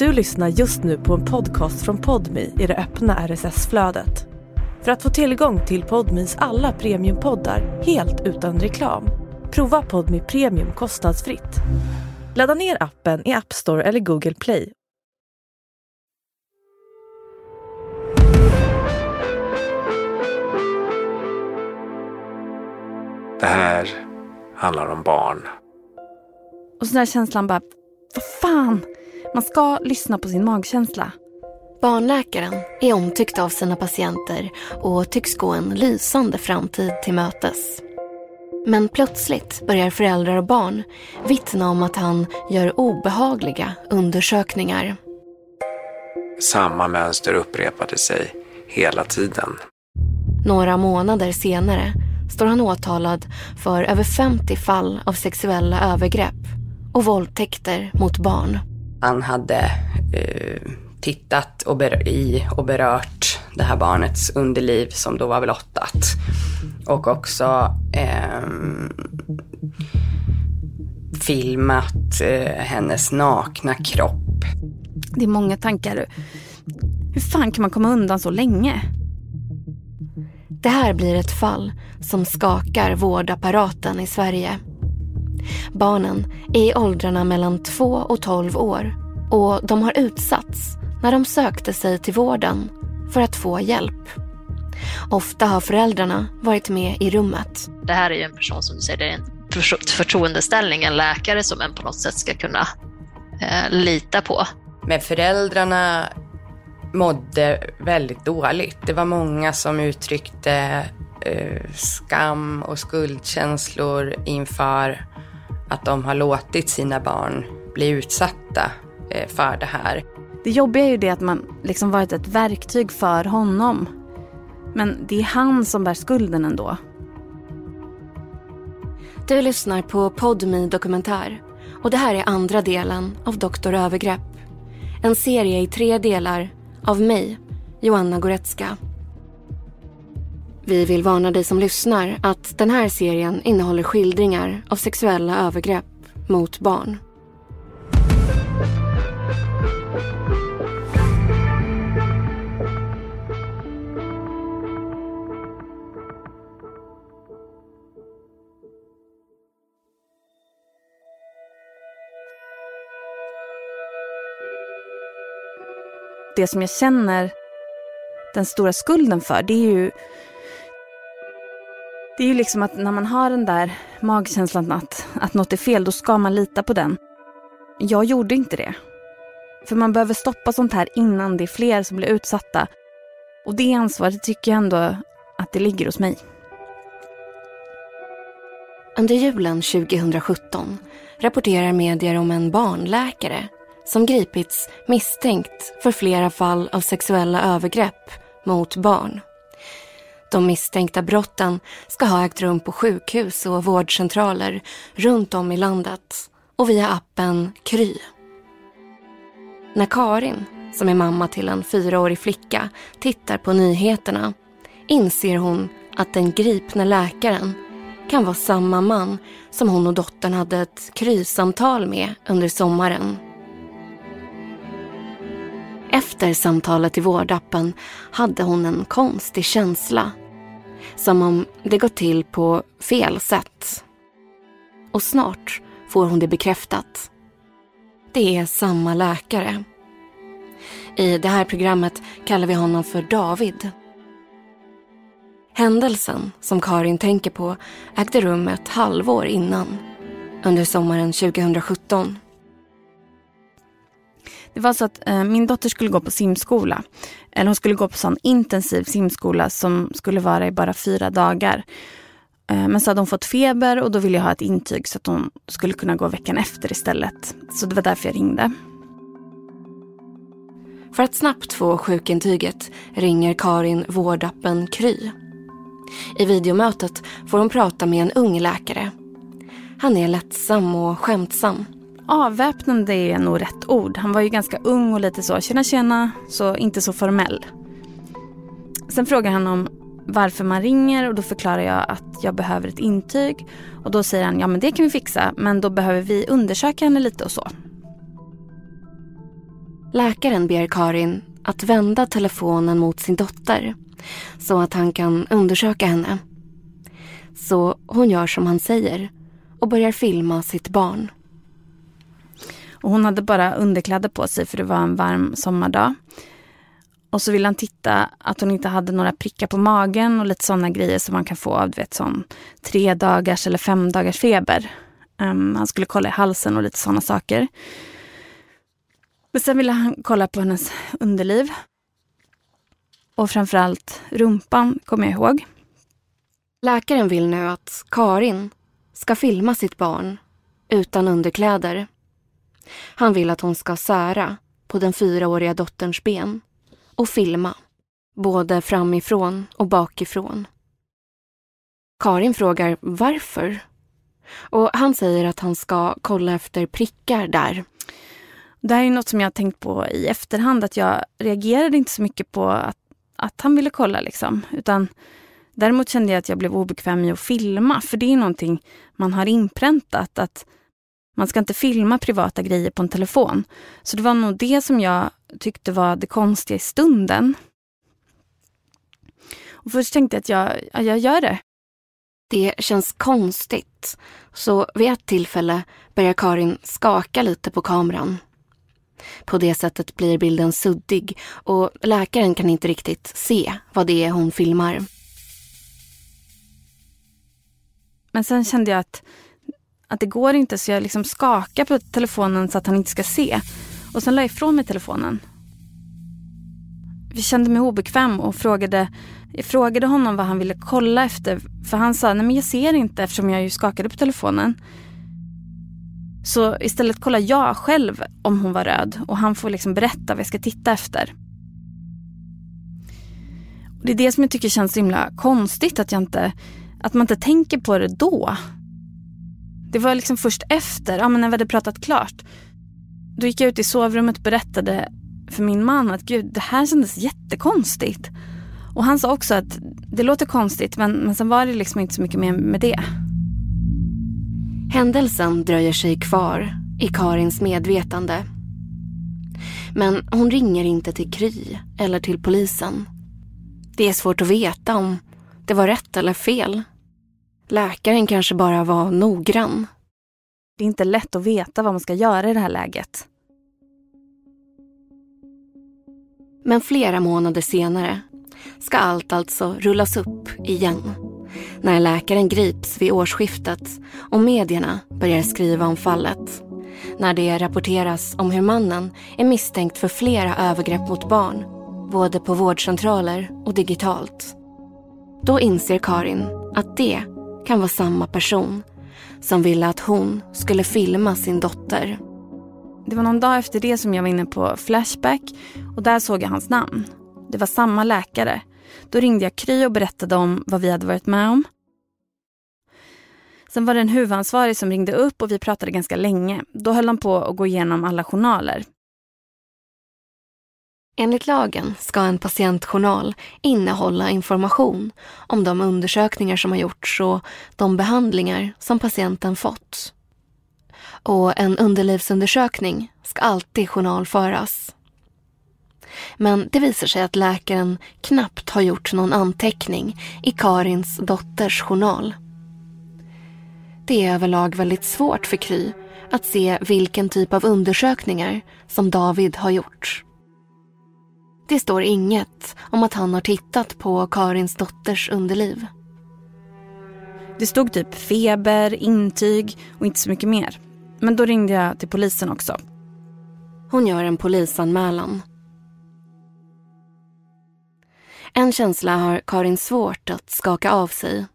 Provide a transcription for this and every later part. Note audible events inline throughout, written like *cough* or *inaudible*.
Du lyssnar just nu på en podcast från Podmi i det öppna RSS-flödet. För att få tillgång till Podmis alla premiumpoddar helt utan reklam, prova Podmi Premium kostnadsfritt. Ladda ner appen i App Store eller Google Play. Det här handlar om barn. Och så där känslan bara, vad fan, man ska lyssna på sin magkänsla. Barnläkaren är omtyckt av sina patienter och tycks gå en lysande framtid till mötes. Men plötsligt börjar föräldrar och barn vittna om att han gör obehagliga undersökningar. Samma mönster upprepade sig hela tiden. Några månader senare står han åtalad för över 50 fall av sexuella övergrepp och våldtäkter mot barn. Han hade eh, tittat och i och berört det här barnets underliv som då var blottat. Och också eh, filmat eh, hennes nakna kropp. Det är många tankar. Hur fan kan man komma undan så länge? Det här blir ett fall som skakar vårdapparaten i Sverige. Barnen är i åldrarna mellan 2 och 12 år och de har utsatts när de sökte sig till vården för att få hjälp. Ofta har föräldrarna varit med i rummet. Det här är ju en person som du säger, det är en förtroendeställning, en läkare som en på något sätt ska kunna eh, lita på. Men föräldrarna mådde väldigt dåligt. Det var många som uttryckte eh, skam och skuldkänslor inför att de har låtit sina barn bli utsatta eh, för det här. Det jobbiga är ju det att man liksom varit ett verktyg för honom. Men det är han som bär skulden ändå. Du lyssnar på Podmi Dokumentär och det här är andra delen av Doktor Övergrepp. En serie i tre delar av mig, Joanna Goretzka. Vi vill varna dig som lyssnar att den här serien innehåller skildringar av sexuella övergrepp mot barn. Det som jag känner den stora skulden för, det är ju det är ju liksom att när man har den där magkänslan att, att något är fel, då ska man lita på den. Jag gjorde inte det. För man behöver stoppa sånt här innan det är fler som blir utsatta. Och det ansvaret tycker jag ändå att det ligger hos mig. Under julen 2017 rapporterar medier om en barnläkare som gripits misstänkt för flera fall av sexuella övergrepp mot barn. De misstänkta brotten ska ha ägt rum på sjukhus och vårdcentraler runt om i landet och via appen Kry. När Karin, som är mamma till en fyraårig flicka, tittar på nyheterna inser hon att den gripna läkaren kan vara samma man som hon och dottern hade ett Kry-samtal med under sommaren. Efter samtalet i vårdappen hade hon en konstig känsla. Som om det gått till på fel sätt. Och snart får hon det bekräftat. Det är samma läkare. I det här programmet kallar vi honom för David. Händelsen som Karin tänker på ägde rum ett halvår innan. Under sommaren 2017. Det var så att eh, min dotter skulle gå på simskola. Eller hon skulle gå på sån intensiv simskola som skulle vara i bara fyra dagar. Eh, men så hade hon fått feber och då ville jag ha ett intyg så att hon skulle kunna gå veckan efter istället. Så det var därför jag ringde. För att snabbt få sjukintyget ringer Karin vårdappen Kry. I videomötet får hon prata med en ung läkare. Han är lättsam och skämtsam avväpnande är nog rätt ord. Han var ju ganska ung och lite så tjena tjena, så inte så formell. Sen frågar han om varför man ringer och då förklarar jag att jag behöver ett intyg. Och då säger han, ja men det kan vi fixa, men då behöver vi undersöka henne lite och så. Läkaren ber Karin att vända telefonen mot sin dotter så att han kan undersöka henne. Så hon gör som han säger och börjar filma sitt barn. Och hon hade bara underkläder på sig för det var en varm sommardag. Och så ville han titta att hon inte hade några prickar på magen och lite sådana grejer som man kan få av vet, sån tre dagars eller fem dagars feber. Um, han skulle kolla i halsen och lite sådana saker. Men sen ville han kolla på hennes underliv. Och framförallt rumpan, kommer jag ihåg. Läkaren vill nu att Karin ska filma sitt barn utan underkläder. Han vill att hon ska sära på den fyraåriga dotterns ben och filma, både framifrån och bakifrån. Karin frågar varför. Och han säger att han ska kolla efter prickar där. Det här är något som jag har tänkt på i efterhand, att jag reagerade inte så mycket på att, att han ville kolla. Liksom. Utan däremot kände jag att jag blev obekväm i att filma, för det är någonting man har inpräntat. att man ska inte filma privata grejer på en telefon. Så det var nog det som jag tyckte var det konstiga i stunden. Och först tänkte jag att jag, ja, jag gör det. Det känns konstigt. Så vid ett tillfälle börjar Karin skaka lite på kameran. På det sättet blir bilden suddig och läkaren kan inte riktigt se vad det är hon filmar. Men sen kände jag att att det går inte så jag liksom skakar på telefonen så att han inte ska se. Och sen la jag ifrån mig telefonen. Vi kände mig obekväm och frågade, jag frågade honom vad han ville kolla efter. För han sa, nej men jag ser inte eftersom jag ju skakade på telefonen. Så istället kollar jag själv om hon var röd och han får liksom berätta vad jag ska titta efter. Och det är det som jag tycker känns så himla konstigt att, jag inte, att man inte tänker på det då. Det var liksom först efter, ja, men när vi hade pratat klart. Då gick jag ut i sovrummet och berättade för min man att gud, det här kändes jättekonstigt. Och han sa också att det låter konstigt men, men sen var det liksom inte så mycket mer med det. Händelsen dröjer sig kvar i Karins medvetande. Men hon ringer inte till Kry eller till polisen. Det är svårt att veta om det var rätt eller fel. Läkaren kanske bara var noggrann. Det är inte lätt att veta vad man ska göra i det här läget. Men flera månader senare ska allt alltså rullas upp igen. När läkaren grips vid årsskiftet och medierna börjar skriva om fallet. När det rapporteras om hur mannen är misstänkt för flera övergrepp mot barn, både på vårdcentraler och digitalt. Då inser Karin att det kan vara samma person som ville att hon skulle filma sin dotter. Det var någon dag efter det som jag var inne på Flashback och där såg jag hans namn. Det var samma läkare. Då ringde jag Kry och berättade om vad vi hade varit med om. Sen var det en huvudansvarig som ringde upp och vi pratade ganska länge. Då höll han på att gå igenom alla journaler. Enligt lagen ska en patientjournal innehålla information om de undersökningar som har gjorts och de behandlingar som patienten fått. Och en underlivsundersökning ska alltid journalföras. Men det visar sig att läkaren knappt har gjort någon anteckning i Karins dotters journal. Det är överlag väldigt svårt för Kry att se vilken typ av undersökningar som David har gjort. Det står inget om att han har tittat på Karins dotters underliv. Det stod typ feber, intyg och inte så mycket mer. Men då ringde jag till polisen också. Hon gör en polisanmälan. En känsla har Karin svårt att skaka av sig.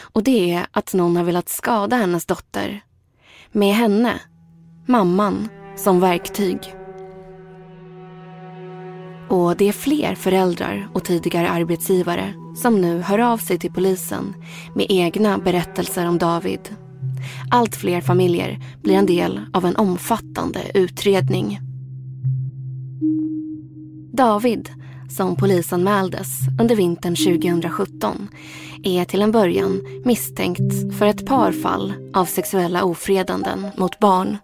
Och det är att någon har velat skada hennes dotter. Med henne, mamman, som verktyg. Och det är fler föräldrar och tidigare arbetsgivare som nu hör av sig till polisen med egna berättelser om David. Allt fler familjer blir en del av en omfattande utredning. David, som polisanmäldes under vintern 2017, är till en början misstänkt för ett par fall av sexuella ofredanden mot barn.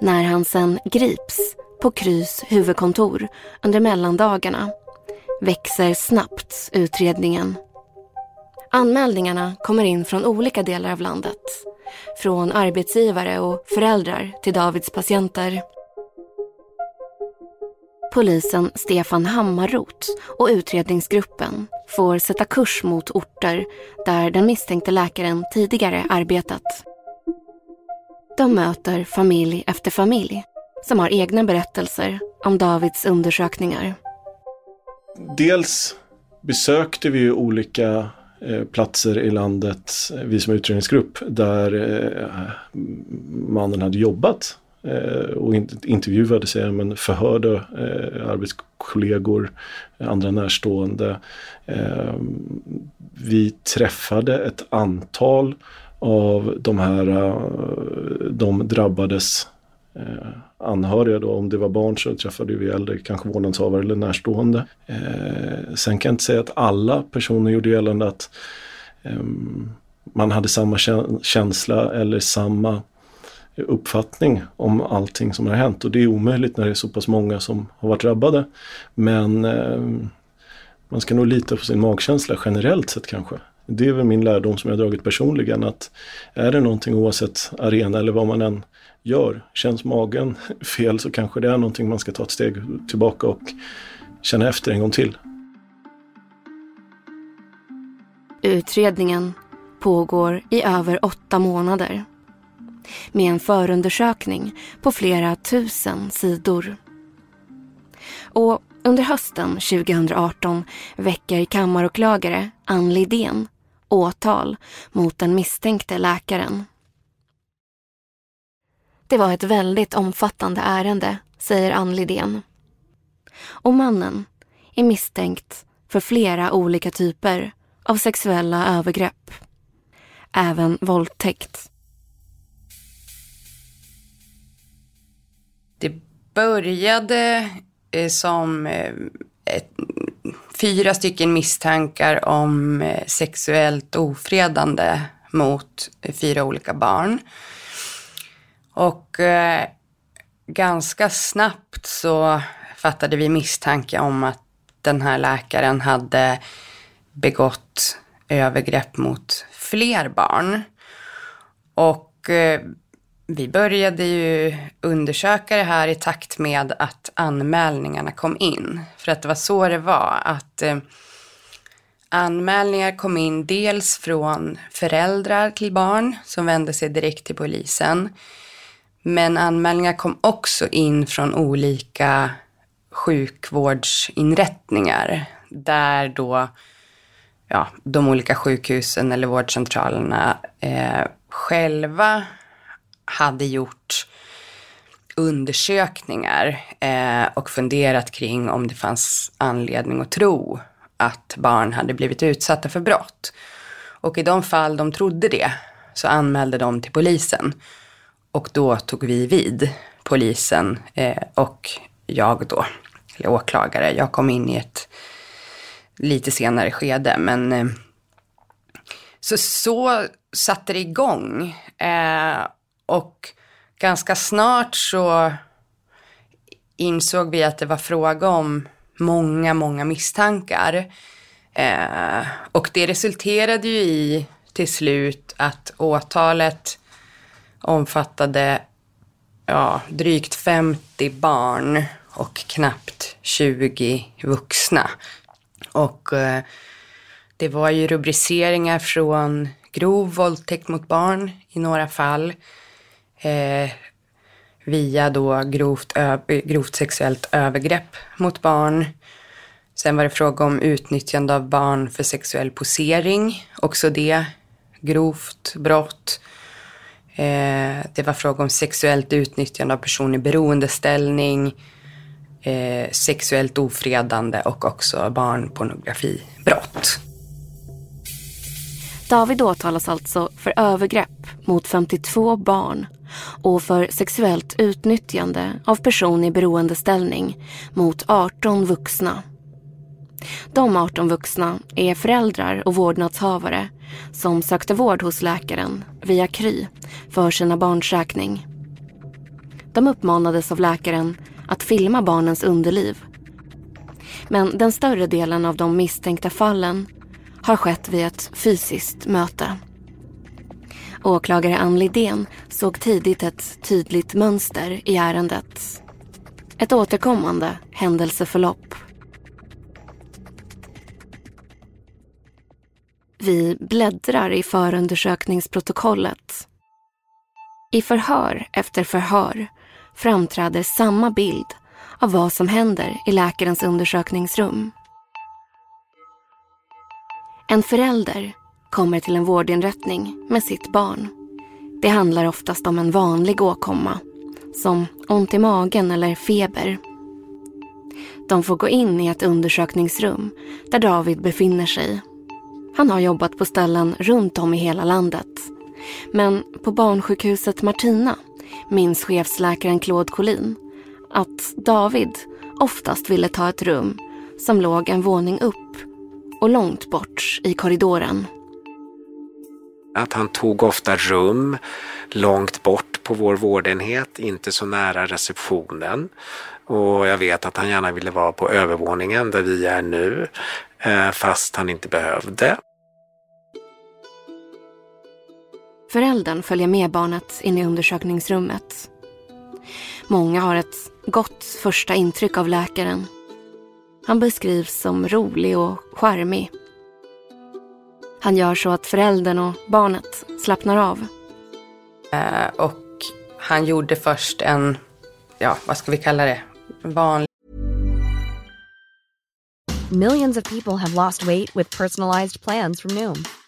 När han sen grips på Krys huvudkontor under mellandagarna växer snabbt utredningen. Anmälningarna kommer in från olika delar av landet. Från arbetsgivare och föräldrar till Davids patienter. Polisen Stefan Hammarroth och utredningsgruppen får sätta kurs mot orter där den misstänkte läkaren tidigare arbetat. De möter familj efter familj som har egna berättelser om Davids undersökningar. Dels besökte vi olika eh, platser i landet, eh, vi som utredningsgrupp, där eh, mannen hade jobbat och intervjuade sig, men förhörde arbetskollegor, andra närstående. Vi träffade ett antal av de här, de drabbades eh, anhöriga då. Om det var barn så träffade vi äldre, kanske vårdnadshavare eller närstående. Eh, sen kan jag inte säga att alla personer gjorde gällande att eh, man hade samma känsla eller samma uppfattning om allting som har hänt. Och det är omöjligt när det är så pass många som har varit drabbade. Men eh, man ska nog lita på sin magkänsla generellt sett kanske. Det är väl min lärdom som jag dragit personligen att är det någonting oavsett arena eller vad man än gör. Känns magen *laughs* fel så kanske det är någonting man ska ta ett steg tillbaka och känna efter en gång till. Utredningen pågår i över åtta månader med en förundersökning på flera tusen sidor. Och under hösten 2018 väcker kammaråklagare Ann Lidén åtal mot den misstänkte läkaren. Det var ett väldigt omfattande ärende, säger Ann Lidén. Och mannen är misstänkt för flera olika typer av sexuella övergrepp. Även våldtäkt. Det började eh, som eh, ett, fyra stycken misstankar om eh, sexuellt ofredande mot fyra olika barn. Och eh, ganska snabbt så fattade vi misstanke om att den här läkaren hade begått övergrepp mot fler barn. Och eh, vi började ju undersöka det här i takt med att anmälningarna kom in. För att det var så det var, att eh, anmälningar kom in dels från föräldrar till barn som vände sig direkt till polisen. Men anmälningar kom också in från olika sjukvårdsinrättningar där då ja, de olika sjukhusen eller vårdcentralerna eh, själva hade gjort undersökningar eh, och funderat kring om det fanns anledning att tro att barn hade blivit utsatta för brott. Och i de fall de trodde det så anmälde de till polisen. Och då tog vi vid, polisen eh, och jag då, eller åklagare. Jag kom in i ett lite senare skede, men eh, så, så satte det igång. Eh, och ganska snart så insåg vi att det var fråga om många, många misstankar. Eh, och det resulterade ju i till slut att åtalet omfattade ja, drygt 50 barn och knappt 20 vuxna. Och eh, det var ju rubriceringar från grov våldtäkt mot barn i några fall. Eh, via då grovt, grovt sexuellt övergrepp mot barn. Sen var det fråga om utnyttjande av barn för sexuell posering. Också det grovt brott. Eh, det var fråga om sexuellt utnyttjande av person i beroendeställning, eh, sexuellt ofredande och också barnpornografibrott. David åtalas alltså för övergrepp mot 52 barn och för sexuellt utnyttjande av person i beroendeställning mot 18 vuxna. De 18 vuxna är föräldrar och vårdnadshavare som sökte vård hos läkaren via Kry för sina barns räkning. De uppmanades av läkaren att filma barnens underliv. Men den större delen av de misstänkta fallen har skett vid ett fysiskt möte. Åklagare Ann Lidén såg tidigt ett tydligt mönster i ärendet. Ett återkommande händelseförlopp. Vi bläddrar i förundersökningsprotokollet. I förhör efter förhör framträder samma bild av vad som händer i läkarens undersökningsrum. En förälder kommer till en vårdinrättning med sitt barn. Det handlar oftast om en vanlig åkomma, som ont i magen eller feber. De får gå in i ett undersökningsrum där David befinner sig. Han har jobbat på ställen runt om i hela landet. Men på barnsjukhuset Martina minns chefsläkaren Claude Collin att David oftast ville ta ett rum som låg en våning upp och långt bort i korridoren. Att han tog ofta rum långt bort på vår vårdenhet, inte så nära receptionen. Och jag vet att han gärna ville vara på övervåningen där vi är nu, eh, fast han inte behövde. Föräldern följer med barnet in i undersökningsrummet. Många har ett gott första intryck av läkaren. Han beskrivs som rolig och charmig. Han gör så att föräldern och barnet slappnar av. Eh, och han gjorde först en, ja vad ska vi kalla det, vanlig Millions of people have lost weight with personalized plans from Noom.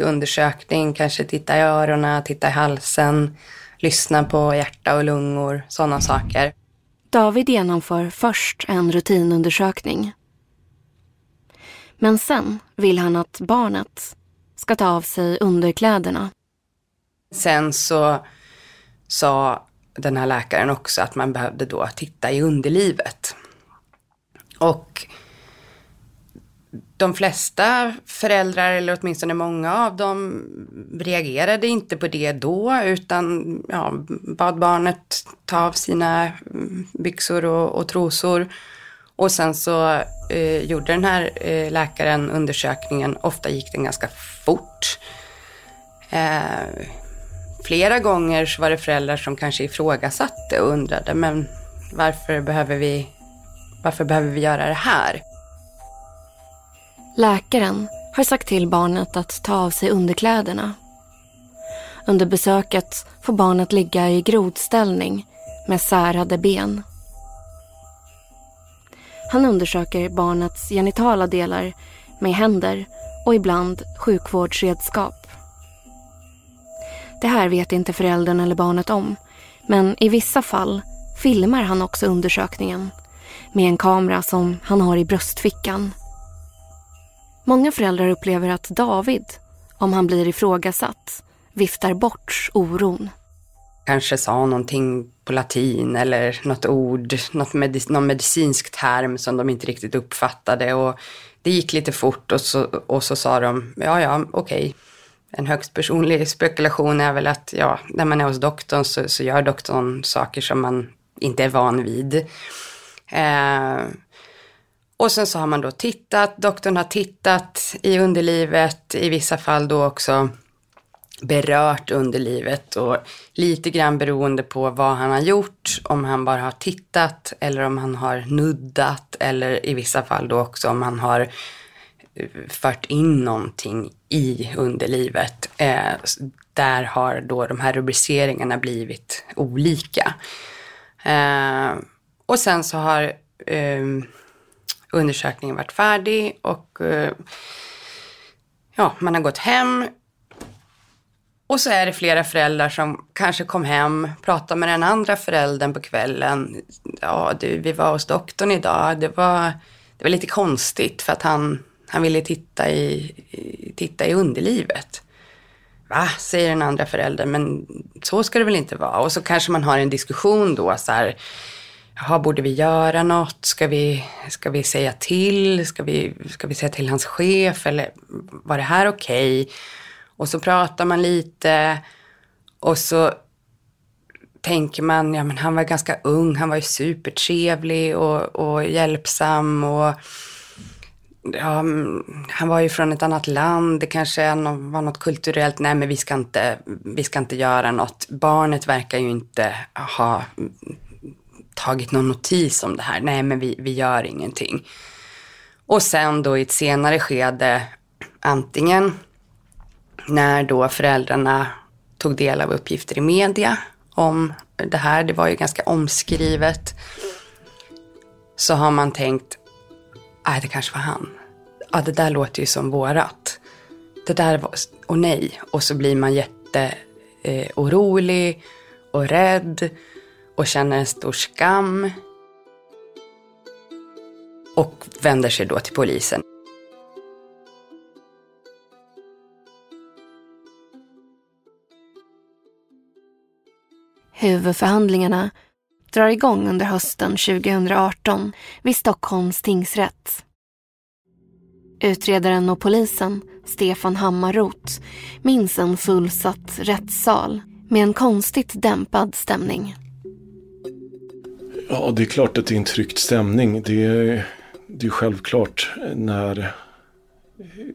Undersökning, kanske titta i öronen, titta i halsen, lyssna på hjärta och lungor, sådana saker. David genomför först en rutinundersökning. Men sen vill han att barnet ska ta av sig underkläderna. Sen så sa den här läkaren också att man behövde då titta i underlivet. Och de flesta föräldrar, eller åtminstone många av dem, reagerade inte på det då, utan ja, bad barnet ta av sina mm, byxor och, och trosor. Och sen så eh, gjorde den här eh, läkaren undersökningen, ofta gick den ganska fort. Eh, flera gånger så var det föräldrar som kanske ifrågasatte och undrade, men varför behöver vi, varför behöver vi göra det här? Läkaren har sagt till barnet att ta av sig underkläderna. Under besöket får barnet ligga i grodställning med särade ben. Han undersöker barnets genitala delar med händer och ibland sjukvårdsredskap. Det här vet inte föräldern eller barnet om, men i vissa fall filmar han också undersökningen med en kamera som han har i bröstfickan. Många föräldrar upplever att David, om han blir ifrågasatt, viftar bort oron. kanske sa någonting på latin eller något ord, något medic någon medicinsk term som de inte riktigt uppfattade. Och det gick lite fort och så, och så sa de, ja ja, okej. Okay. En högst personlig spekulation är väl att ja, när man är hos doktorn så, så gör doktorn saker som man inte är van vid. Eh, och sen så har man då tittat, doktorn har tittat i underlivet, i vissa fall då också berört underlivet och lite grann beroende på vad han har gjort, om han bara har tittat eller om han har nuddat eller i vissa fall då också om han har eh, fört in någonting i underlivet. Eh, där har då de här rubriceringarna blivit olika. Eh, och sen så har eh, undersökningen varit färdig och eh, ja, man har gått hem. Och så är det flera föräldrar som kanske kom hem, pratade med den andra föräldern på kvällen. Ja, du, vi var hos doktorn idag. Det var, det var lite konstigt för att han, han ville titta i, titta i underlivet. Va, säger den andra föräldern, men så ska det väl inte vara. Och så kanske man har en diskussion då så här, jaha, borde vi göra något? Ska vi, ska vi säga till? Ska vi, ska vi säga till hans chef? Eller var det här okej? Okay? Och så pratar man lite och så tänker man, ja men han var ganska ung, han var ju supertrevlig och, och hjälpsam och ja, mm, han var ju från ett annat land, det kanske var något kulturellt, nej men vi ska inte, vi ska inte göra något. Barnet verkar ju inte ha tagit någon notis om det här, nej men vi, vi gör ingenting. Och sen då i ett senare skede, antingen när då föräldrarna tog del av uppgifter i media om det här, det var ju ganska omskrivet, så har man tänkt, nej det kanske var han ja det där låter ju som vårat. Det där var, och nej. Och så blir man jätteorolig eh, och rädd och känner en stor skam. Och vänder sig då till polisen. Huvudförhandlingarna drar igång under hösten 2018 vid Stockholms tingsrätt. Utredaren och polisen, Stefan Hammarroth, minns en fullsatt rättssal med en konstigt dämpad stämning. Ja, det är klart att det är en tryckt stämning. Det är, det är självklart när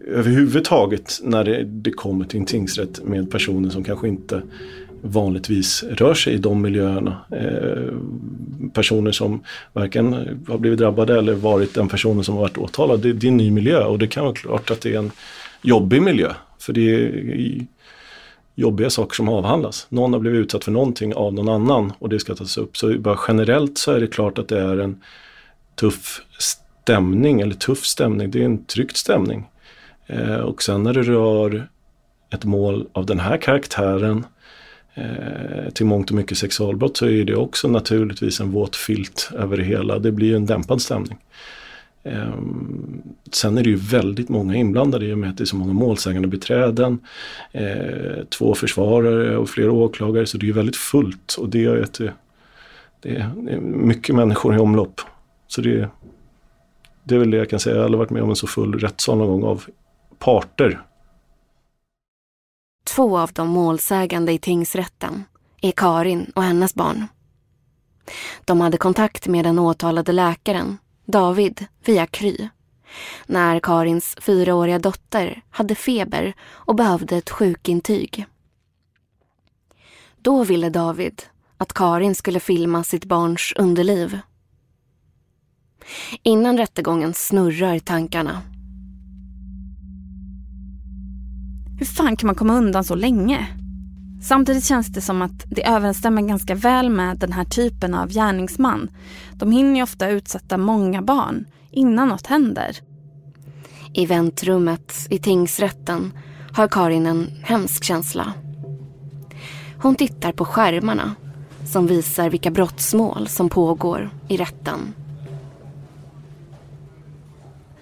överhuvudtaget när det, det kommer till en tingsrätt med personer som kanske inte vanligtvis rör sig i de miljöerna. Eh, personer som varken har blivit drabbade eller varit den personen som har varit åtalad. Det, det är en ny miljö och det kan vara klart att det är en jobbig miljö. För det är jobbiga saker som avhandlas. Någon har blivit utsatt för någonting av någon annan och det ska tas upp. Så bara generellt så är det klart att det är en tuff stämning, eller tuff stämning, det är en tryckt stämning. Eh, och sen när det rör ett mål av den här karaktären eh, till mångt och mycket sexualbrott så är det också naturligtvis en våt filt över det hela. Det blir en dämpad stämning. Eh, sen är det ju väldigt många inblandade i och med att det är så många målsägande beträden, eh, två försvarare och flera åklagare så det är ju väldigt fullt och det gör att det, det är mycket människor i omlopp. Så det, det är väl det jag kan säga. Jag har aldrig varit med om en så full rättssal någon gång av parter Två av de målsägande i tingsrätten är Karin och hennes barn. De hade kontakt med den åtalade läkaren, David, via Kry när Karins fyraåriga dotter hade feber och behövde ett sjukintyg. Då ville David att Karin skulle filma sitt barns underliv. Innan rättegången snurrar tankarna Hur fan kan man komma undan så länge? Samtidigt känns det som att det överensstämmer ganska väl med den här typen av gärningsman. De hinner ju ofta utsätta många barn innan något händer. I väntrummet i tingsrätten har Karin en hemsk känsla. Hon tittar på skärmarna som visar vilka brottsmål som pågår i rätten.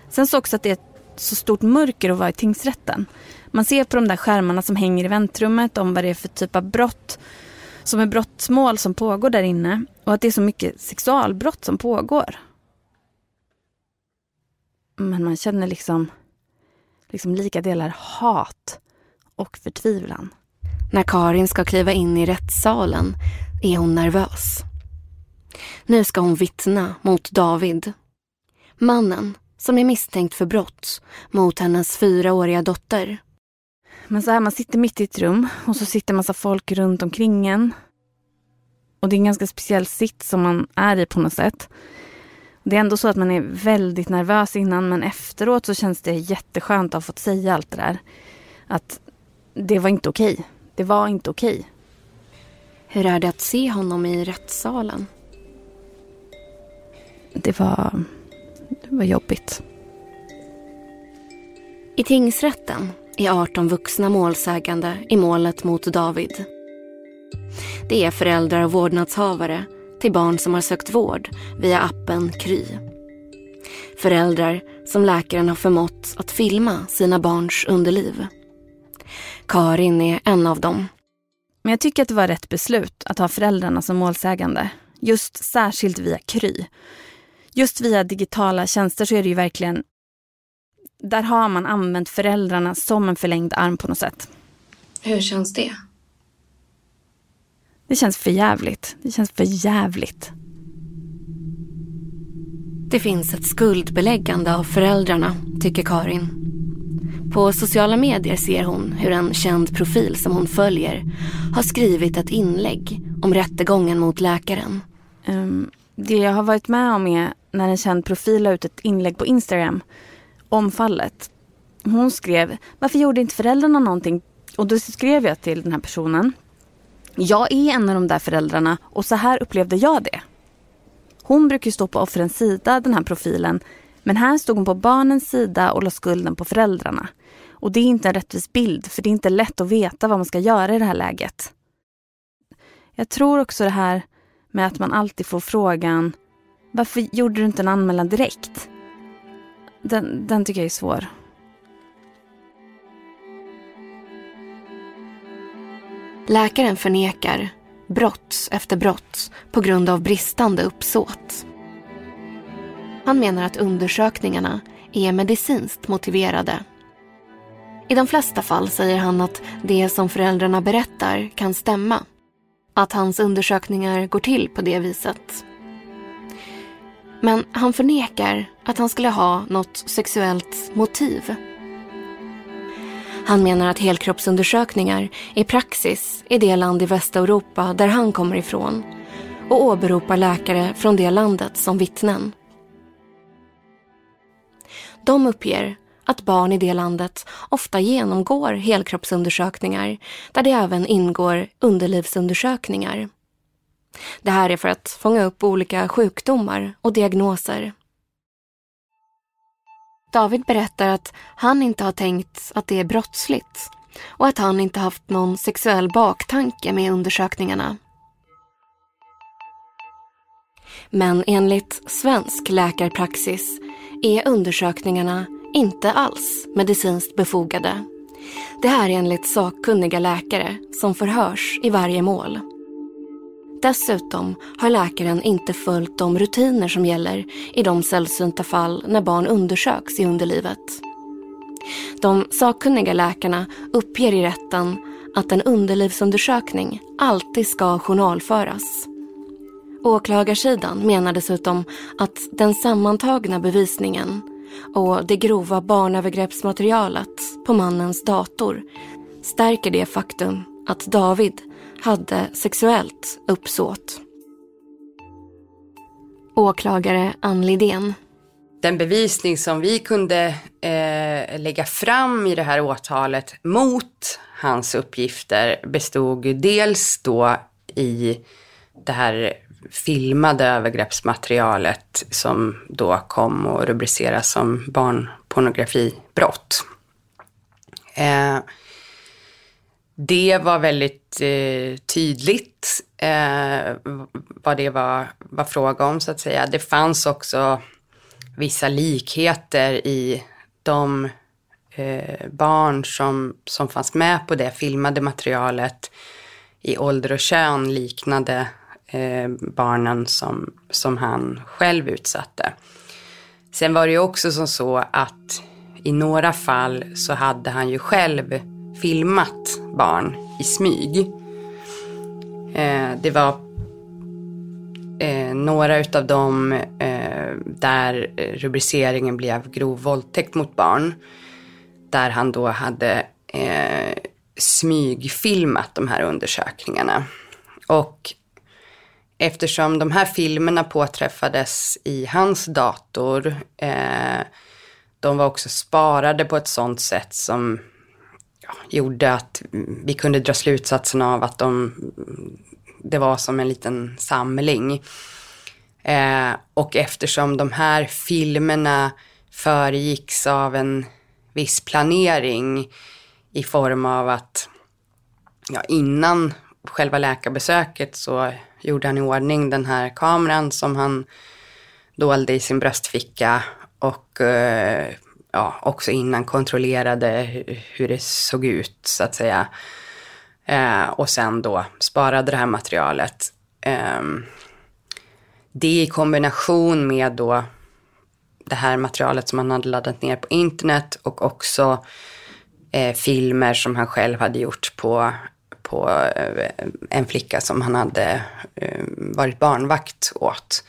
Sen så också att det är ett så stort mörker att vara i tingsrätten. Man ser på de där skärmarna som hänger i väntrummet om vad det är för typ av brott som är brottsmål som pågår där inne och att det är så mycket sexualbrott som pågår. Men man känner liksom, liksom lika delar hat och förtvivlan. När Karin ska kliva in i rättssalen är hon nervös. Nu ska hon vittna mot David. Mannen som är misstänkt för brott mot hennes fyraåriga dotter. Men så här, man sitter mitt i ett rum och så sitter massa folk runt omkring en. Och det är en ganska speciell sitt som man är i på något sätt. Det är ändå så att man är väldigt nervös innan men efteråt så känns det jätteskönt att ha fått säga allt det där. Att det var inte okej. Det var inte okej. Hur är det att se honom i rättssalen? Det var, det var jobbigt. I tingsrätten är 18 vuxna målsägande i målet mot David. Det är föräldrar och vårdnadshavare till barn som har sökt vård via appen Kry. Föräldrar som läkaren har förmått att filma sina barns underliv. Karin är en av dem. Men jag tycker att det var rätt beslut att ha föräldrarna som målsägande. Just särskilt via Kry. Just via digitala tjänster så är det ju verkligen... Där har man använt föräldrarna som en förlängd arm på något sätt. Hur känns det? Det känns för jävligt. Det känns för jävligt. Det finns ett skuldbeläggande av föräldrarna, tycker Karin. På sociala medier ser hon hur en känd profil som hon följer har skrivit ett inlägg om rättegången mot läkaren. Um, det jag har varit med om är när en känd profil la ut ett inlägg på Instagram om fallet. Hon skrev, varför gjorde inte föräldrarna någonting? Och då skrev jag till den här personen. Jag är en av de där föräldrarna och så här upplevde jag det. Hon brukar stå på offrens sida, den här profilen. Men här stod hon på barnens sida och la skulden på föräldrarna. Och det är inte en rättvis bild, för det är inte lätt att veta vad man ska göra i det här läget. Jag tror också det här med att man alltid får frågan varför gjorde du inte en anmälan direkt? Den, den tycker jag är svår. Läkaren förnekar brott efter brott på grund av bristande uppsåt. Han menar att undersökningarna är medicinskt motiverade. I de flesta fall säger han att det som föräldrarna berättar kan stämma. Att hans undersökningar går till på det viset. Men han förnekar att han skulle ha något sexuellt motiv. Han menar att helkroppsundersökningar är praxis i det land i Västeuropa där han kommer ifrån och åberopar läkare från det landet som vittnen. De uppger att barn i det landet ofta genomgår helkroppsundersökningar där det även ingår underlivsundersökningar. Det här är för att fånga upp olika sjukdomar och diagnoser. David berättar att han inte har tänkt att det är brottsligt och att han inte haft någon sexuell baktanke med undersökningarna. Men enligt svensk läkarpraxis är undersökningarna inte alls medicinskt befogade. Det här är enligt sakkunniga läkare som förhörs i varje mål. Dessutom har läkaren inte följt de rutiner som gäller i de sällsynta fall när barn undersöks i underlivet. De sakkunniga läkarna uppger i rätten att en underlivsundersökning alltid ska journalföras. Åklagarsidan menar dessutom att den sammantagna bevisningen och det grova barnövergreppsmaterialet på mannens dator stärker det faktum att David hade sexuellt uppsåt. Åklagare Ann Lidén. Den bevisning som vi kunde eh, lägga fram i det här åtalet mot hans uppgifter bestod dels då i det här filmade övergreppsmaterialet som då kom att rubriceras som barnpornografibrott. Eh, det var väldigt eh, tydligt eh, vad det var, var fråga om så att säga. Det fanns också vissa likheter i de eh, barn som, som fanns med på det filmade materialet i ålder och kön liknade eh, barnen som, som han själv utsatte. Sen var det ju också som så att i några fall så hade han ju själv filmat barn i smyg. Eh, det var eh, några utav dem eh, där rubriceringen blev grov våldtäkt mot barn. Där han då hade eh, smygfilmat de här undersökningarna. Och eftersom de här filmerna påträffades i hans dator, eh, de var också sparade på ett sånt sätt som ja, gjorde att vi kunde dra slutsatsen av att de, det var som en liten samling. Eh, och eftersom de här filmerna föregicks av en viss planering i form av att ja, innan själva läkarbesöket så gjorde han i ordning den här kameran som han dolde i sin bröstficka och eh, ja, också innan kontrollerade hur det såg ut så att säga. Eh, och sen då sparade det här materialet. Eh, det i kombination med då det här materialet som han hade laddat ner på internet och också eh, filmer som han själv hade gjort på, på eh, en flicka som han hade eh, varit barnvakt åt.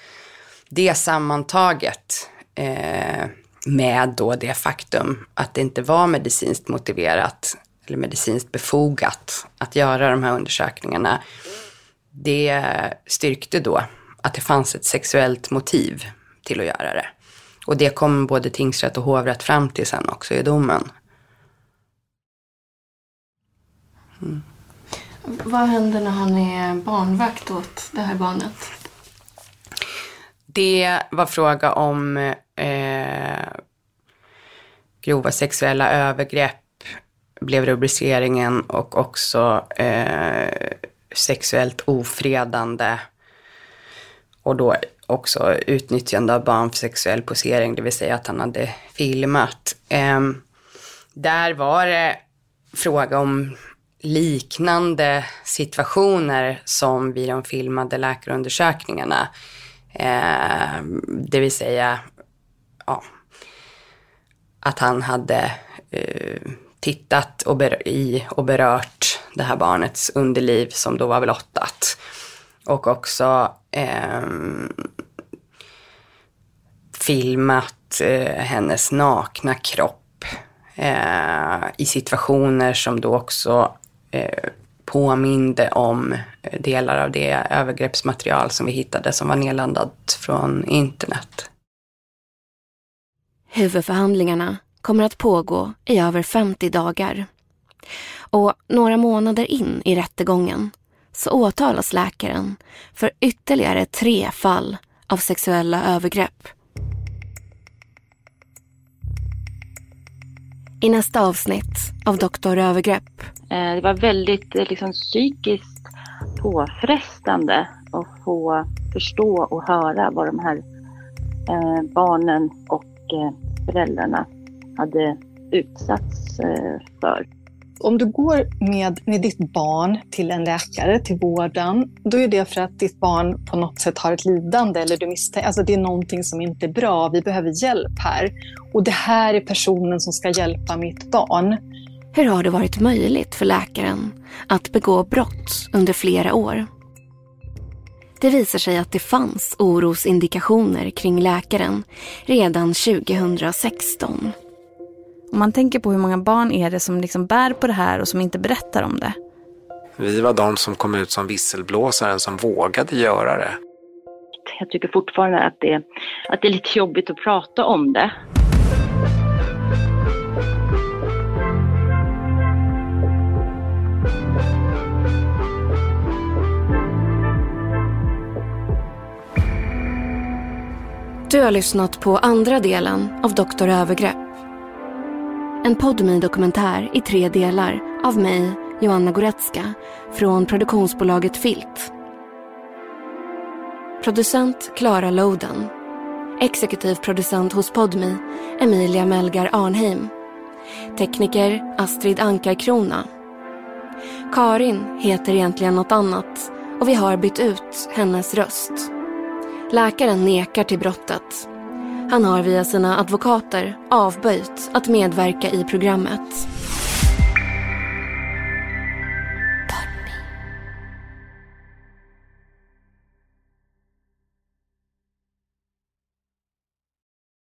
Det sammantaget eh, med då det faktum att det inte var medicinskt motiverat eller medicinskt befogat att göra de här undersökningarna. Det styrkte då att det fanns ett sexuellt motiv till att göra det. Och det kom både tingsrätt och hovrätt fram till sen också i domen. Mm. Vad händer när han är barnvakt åt det här barnet? Det var fråga om eh, grova sexuella övergrepp blev rubriceringen och också eh, sexuellt ofredande och då också utnyttjande av barn för sexuell posering, det vill säga att han hade filmat. Eh, där var det fråga om liknande situationer som vid de filmade läkarundersökningarna. Eh, det vill säga ja, att han hade eh, tittat och, i och berört det här barnets underliv som då var blottat. Och också eh, filmat eh, hennes nakna kropp eh, i situationer som då också eh, påminde om eh, delar av det övergreppsmaterial som vi hittade som var nedladdat från internet. Huvudförhandlingarna kommer att pågå i över 50 dagar. Och några månader in i rättegången så åtalas läkaren för ytterligare tre fall av sexuella övergrepp. I nästa avsnitt av Doktor Övergrepp. Eh, det var väldigt eh, liksom, psykiskt påfrestande att få förstå och höra vad de här eh, barnen och eh, föräldrarna hade utsatts för. Om du går med, med ditt barn till en läkare, till vården, då är det för att ditt barn på något sätt har ett lidande eller du misstänker, alltså det är någonting som inte är bra, vi behöver hjälp här. Och det här är personen som ska hjälpa mitt barn. Hur har det varit möjligt för läkaren att begå brott under flera år? Det visar sig att det fanns orosindikationer kring läkaren redan 2016. Om man tänker på hur många barn är det som liksom bär på det här och som inte berättar om det. Vi var de som kom ut som visselblåsaren som vågade göra det. Jag tycker fortfarande att det, att det är lite jobbigt att prata om det. Du har lyssnat på andra delen av Doktor Övergrepp. En podmi dokumentär i tre delar av mig, Joanna Goretzka, från produktionsbolaget Filt. Producent Klara Loden. Exekutiv producent hos Podmi, Emilia Melgar Arnheim. Tekniker Astrid Ankarkrona. Karin heter egentligen något annat och vi har bytt ut hennes röst. Läkaren nekar till brottet. Han har via sina advokater avböjt att medverka i programmet.